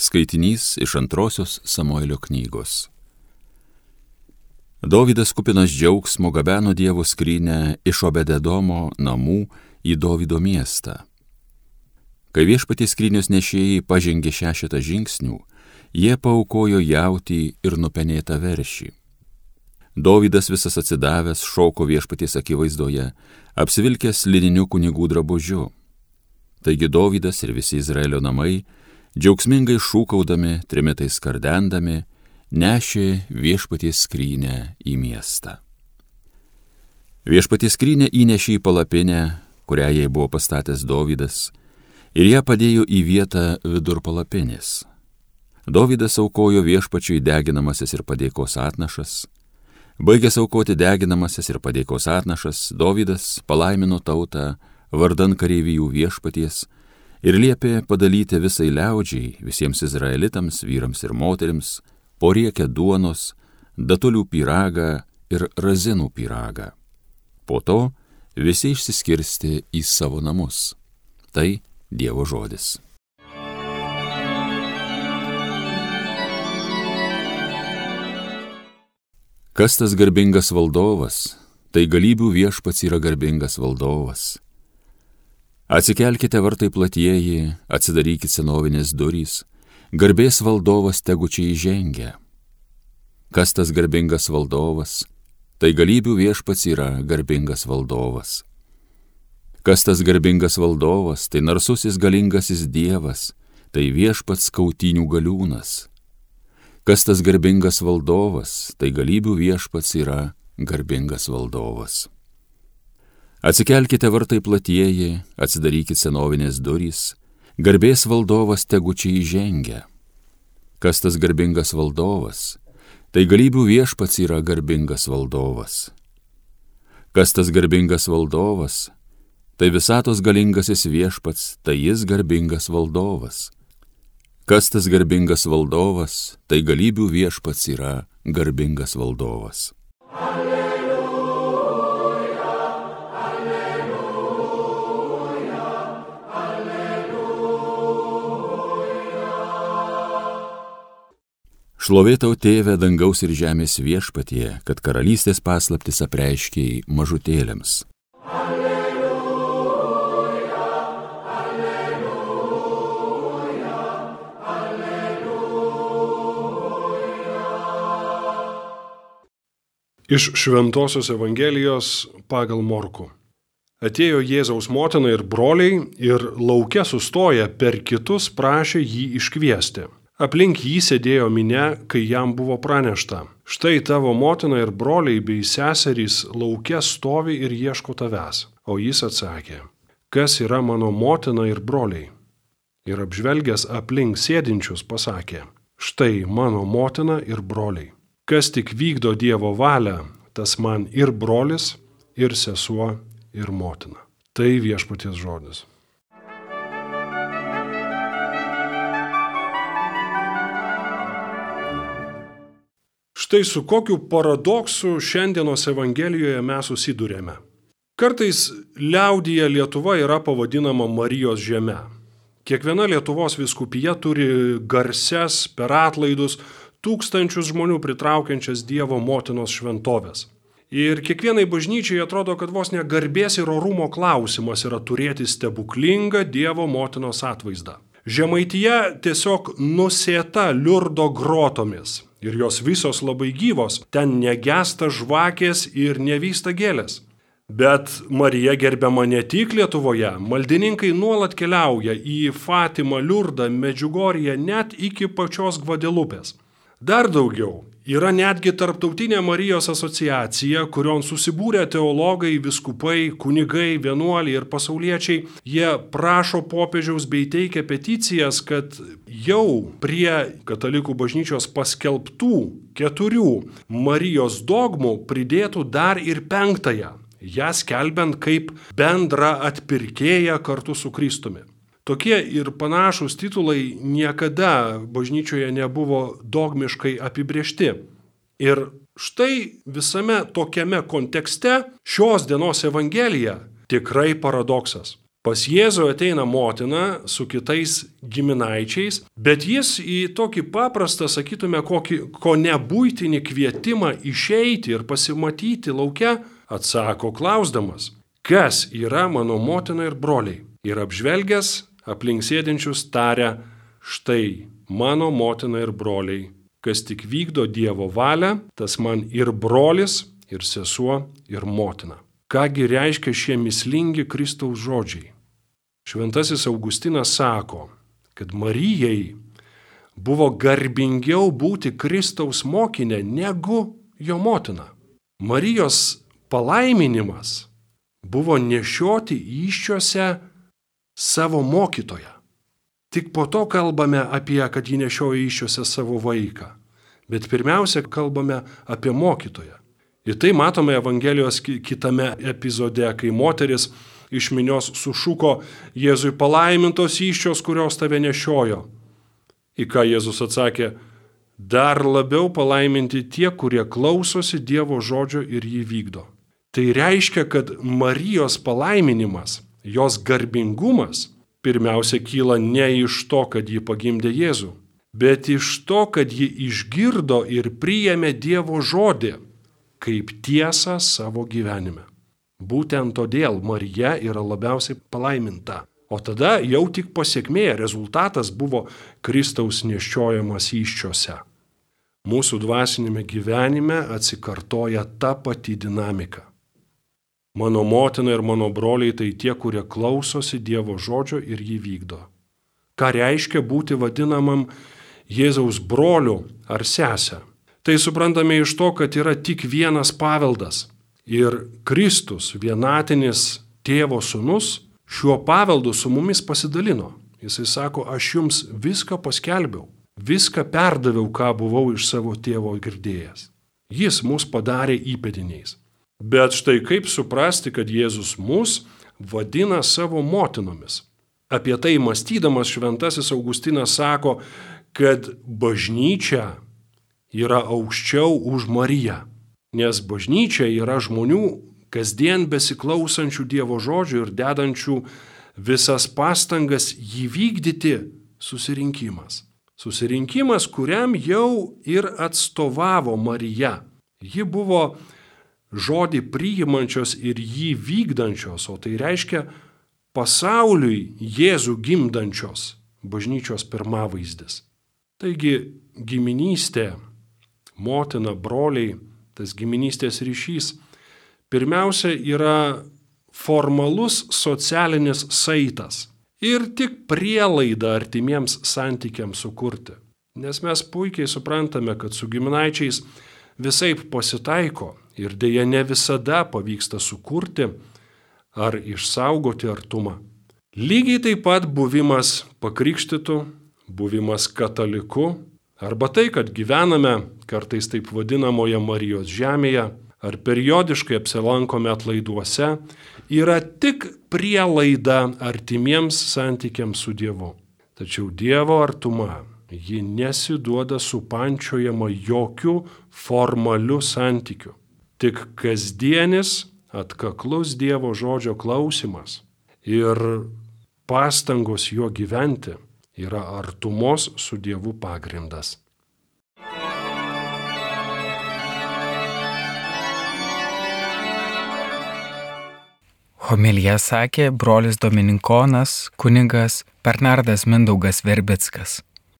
Skaitinys iš antrosios Samuelio knygos. Dovydas kupinas džiaugsmo gabeno Dievo skrynę iš Obededomo namų į Dovydo miestą. Kai viešpaties skrynios nešėjai pažengė šešetą žingsnių, jie paukojo jauti ir nupenėtą veršį. Dovydas visas atsidavęs šoko viešpaties akivaizdoje, apsivilkęs lininiu kunigų drabužiu. Taigi Dovydas ir visi Izraelio namai džiaugsmingai šūkaudami, trimitais kardendami, nešė viešpaties skrynę į miestą. Viešpaties skrynę įnešė į palapinę, kurią jai buvo pastatęs Dovydas, ir ją padėjo į vietą vidur palapinės. Dovydas aukojo viešpačiui deginamasis ir padėkos atnašas. Baigęs aukoti deginamasis ir padėkos atnašas, Dovydas palaimino tautą vardan kareivijų viešpaties, ir liepė padalyti visai liaudžiai, visiems izraelitams, vyrams ir moteriams, poriekę duonos, datulių pyragą ir razinų pyragą. Po to visi išsiskirsti į savo namus. Tai Dievo žodis. Kas tas garbingas valdovas? Tai galybių viešpats yra garbingas valdovas Atsikelkite vartai platieji, atsidarykite senovinės durys, garbės valdovas tegu čia įžengia. Kas tas garbingas valdovas? Tai galybių viešpats yra garbingas valdovas. Kas tas garbingas valdovas? Tai narsusis galingasis dievas, tai viešpats kautinių galiūnas. Kas tas garbingas valdovas? Tai galybių viešpats yra garbingas valdovas. Atsikelkite vartai platieji, atsidarykite senovinės durys, garbės valdovas tegu čia įžengia. Kas tas garbingas valdovas? Tai galybių viešpats yra garbingas valdovas. Kas tas garbingas valdovas? Tai visatos galingasis viešpats, tai jis garbingas valdovas. Kas tas garbingas valdovas? Tai galybių viešpats yra garbingas valdovas. Alleluja. Šlovėtau tėvę dangaus ir žemės viešpatie, kad karalystės paslaptis apreiškiai mažutėlėms. Alleluja, alleluja, alleluja. Iš Šventojios Evangelijos pagal Morku. Atėjo Jėzaus motina ir broliai ir laukia sustoję per kitus prašė jį iškviesti. Aplink jį sėdėjo minė, kai jam buvo pranešta. Štai tavo motina ir broliai bei seserys laukia stovi ir ieško tavęs. O jis atsakė, kas yra mano motina ir broliai? Ir apžvelgęs aplink sėdinčius pasakė, štai mano motina ir broliai. Kas tik vykdo Dievo valią, tas man ir brolis, ir sesuo, ir motina. Tai viešpaties žodis. Štai su kokiu paradoksu šiandienos Evangelijoje mes susidurėme. Kartais liaudyje Lietuva yra pavadinama Marijos žemė. Kiekviena Lietuvos viskupija turi garses per atlaidus tūkstančius žmonių pritraukiančias Dievo motinos šventovės. Ir kiekvienai bažnyčiai atrodo, kad vos negarbės ir orumo klausimas yra turėti stebuklingą Dievo motinos atvaizdą. Žemaityje tiesiog nusėta liurdo grotomis, ir jos visos labai gyvos, ten negesta žvakės ir nevysta gėlės. Bet Marija gerbiama ne tik Lietuvoje, maldininkai nuolat keliauja į Fatimą, Liurdą, Medžiugoriją, net iki pačios Gvadelupės. Dar daugiau, yra netgi tarptautinė Marijos asociacija, kurion susibūrė teologai, viskupai, kunigai, vienuoliai ir pasauliečiai. Jie prašo popiežiaus bei teikia peticijas, kad jau prie katalikų bažnyčios paskelbtų keturių Marijos dogmų pridėtų dar ir penktąją, ją skelbiant kaip bendrą atpirkėją kartu su Kristumi. Tokie ir panašus titulai niekada bažnyčioje nebuvo dogmiškai apibriešti. Ir štai visame tokiame kontekste šios dienos Evangelija tikrai paradoksas. Pas Jėzų ateina motina su kitais giminaičiais, bet jis į tokį paprastą, sakytume, kokį, ko nebūtinį kvietimą išeiti ir pasimatyti laukia, atsako klausdamas, kas yra mano motina ir broliai. Ir apžvelgęs aplink sėdinčius taria, štai mano motina ir broliai, kas tik vykdo Dievo valią, tas man ir brolis, ir sesuo, ir motina. Kągi reiškia šie mislingi Kristaus žodžiai? Šventasis Augustinas sako, kad Marijai buvo garbingiau būti Kristaus mokinė negu jo motina. Marijos palaiminimas buvo nešioti iščiose savo mokytoją. Tik po to kalbame apie, kad ji nešioja iščiose savo vaiką. Bet pirmiausia, kalbame apie mokytoją. Ir tai matome Evangelijos kitame epizode, kai moteris iš minios sušuko Jėzui palaimintos iščios, kurios tave nešiojo. Į ką Jėzus atsakė, dar labiau palaiminti tie, kurie klausosi Dievo žodžio ir jį vykdo. Tai reiškia, kad Marijos palaiminimas, jos garbingumas, pirmiausia kyla ne iš to, kad ji pagimdė Jėzų, bet iš to, kad ji išgirdo ir priėmė Dievo žodį kaip tiesą savo gyvenime. Būtent todėl Marija yra labiausiai palaiminta. O tada jau tik pasiekmė, rezultatas buvo Kristaus nešiojamas iščiose. Mūsų dvasinėme gyvenime atsikartoja ta pati dinamika. Mano motina ir mano broliai tai tie, kurie klausosi Dievo žodžio ir jį vykdo. Ką reiškia būti vadinamam Jėzaus broliu ar sesę? Tai suprantame iš to, kad yra tik vienas paveldas. Ir Kristus, vienatinis tėvo sunus, šiuo paveldu su mumis pasidalino. Jisai sako, aš jums viską paskelbiau, viską perdaviau, ką buvau iš savo tėvo girdėjęs. Jis mus padarė įpėdiniais. Bet štai kaip suprasti, kad Jėzus mus vadina savo motinomis. Apie tai mąstydamas šventasis Augustinas sako, kad bažnyčia yra aukščiau už Mariją. Nes bažnyčia yra žmonių kasdien besiklausančių Dievo žodžių ir dedančių visas pastangas jį vykdyti susirinkimas. Susirinkimas, kuriam jau ir atstovavo Marija. Ji buvo žodį priimančios ir jį vykdančios, o tai reiškia pasauliui Jėzų gimdančios bažnyčios pirmavaizdis. Taigi giminystė motina, broliai, tas giminystės ryšys, pirmiausia yra formalus socialinis saitas ir tik prielaida artimiems santykiams sukurti. Nes mes puikiai suprantame, kad su giminaičiais visai pasitaiko ir dėja ne visada pavyksta sukurti ar išsaugoti artumą. Lygiai taip pat buvimas pakrikštytų, buvimas kataliku Arba tai, kad gyvename kartais taip vadinamoje Marijos žemėje, ar periodiškai apsilankome atlaiduose, yra tik prielaida artimiems santykiams su Dievu. Tačiau Dievo artuma, ji nesiduoda supančiojama jokių formalių santykių. Tik kasdienis atkaklus Dievo žodžio klausimas ir pastangos juo gyventi yra artumos su Dievu pagrindas. Homilija sakė brolis Dominikonas, kunigas Bernardas Mindaugas Verbickas.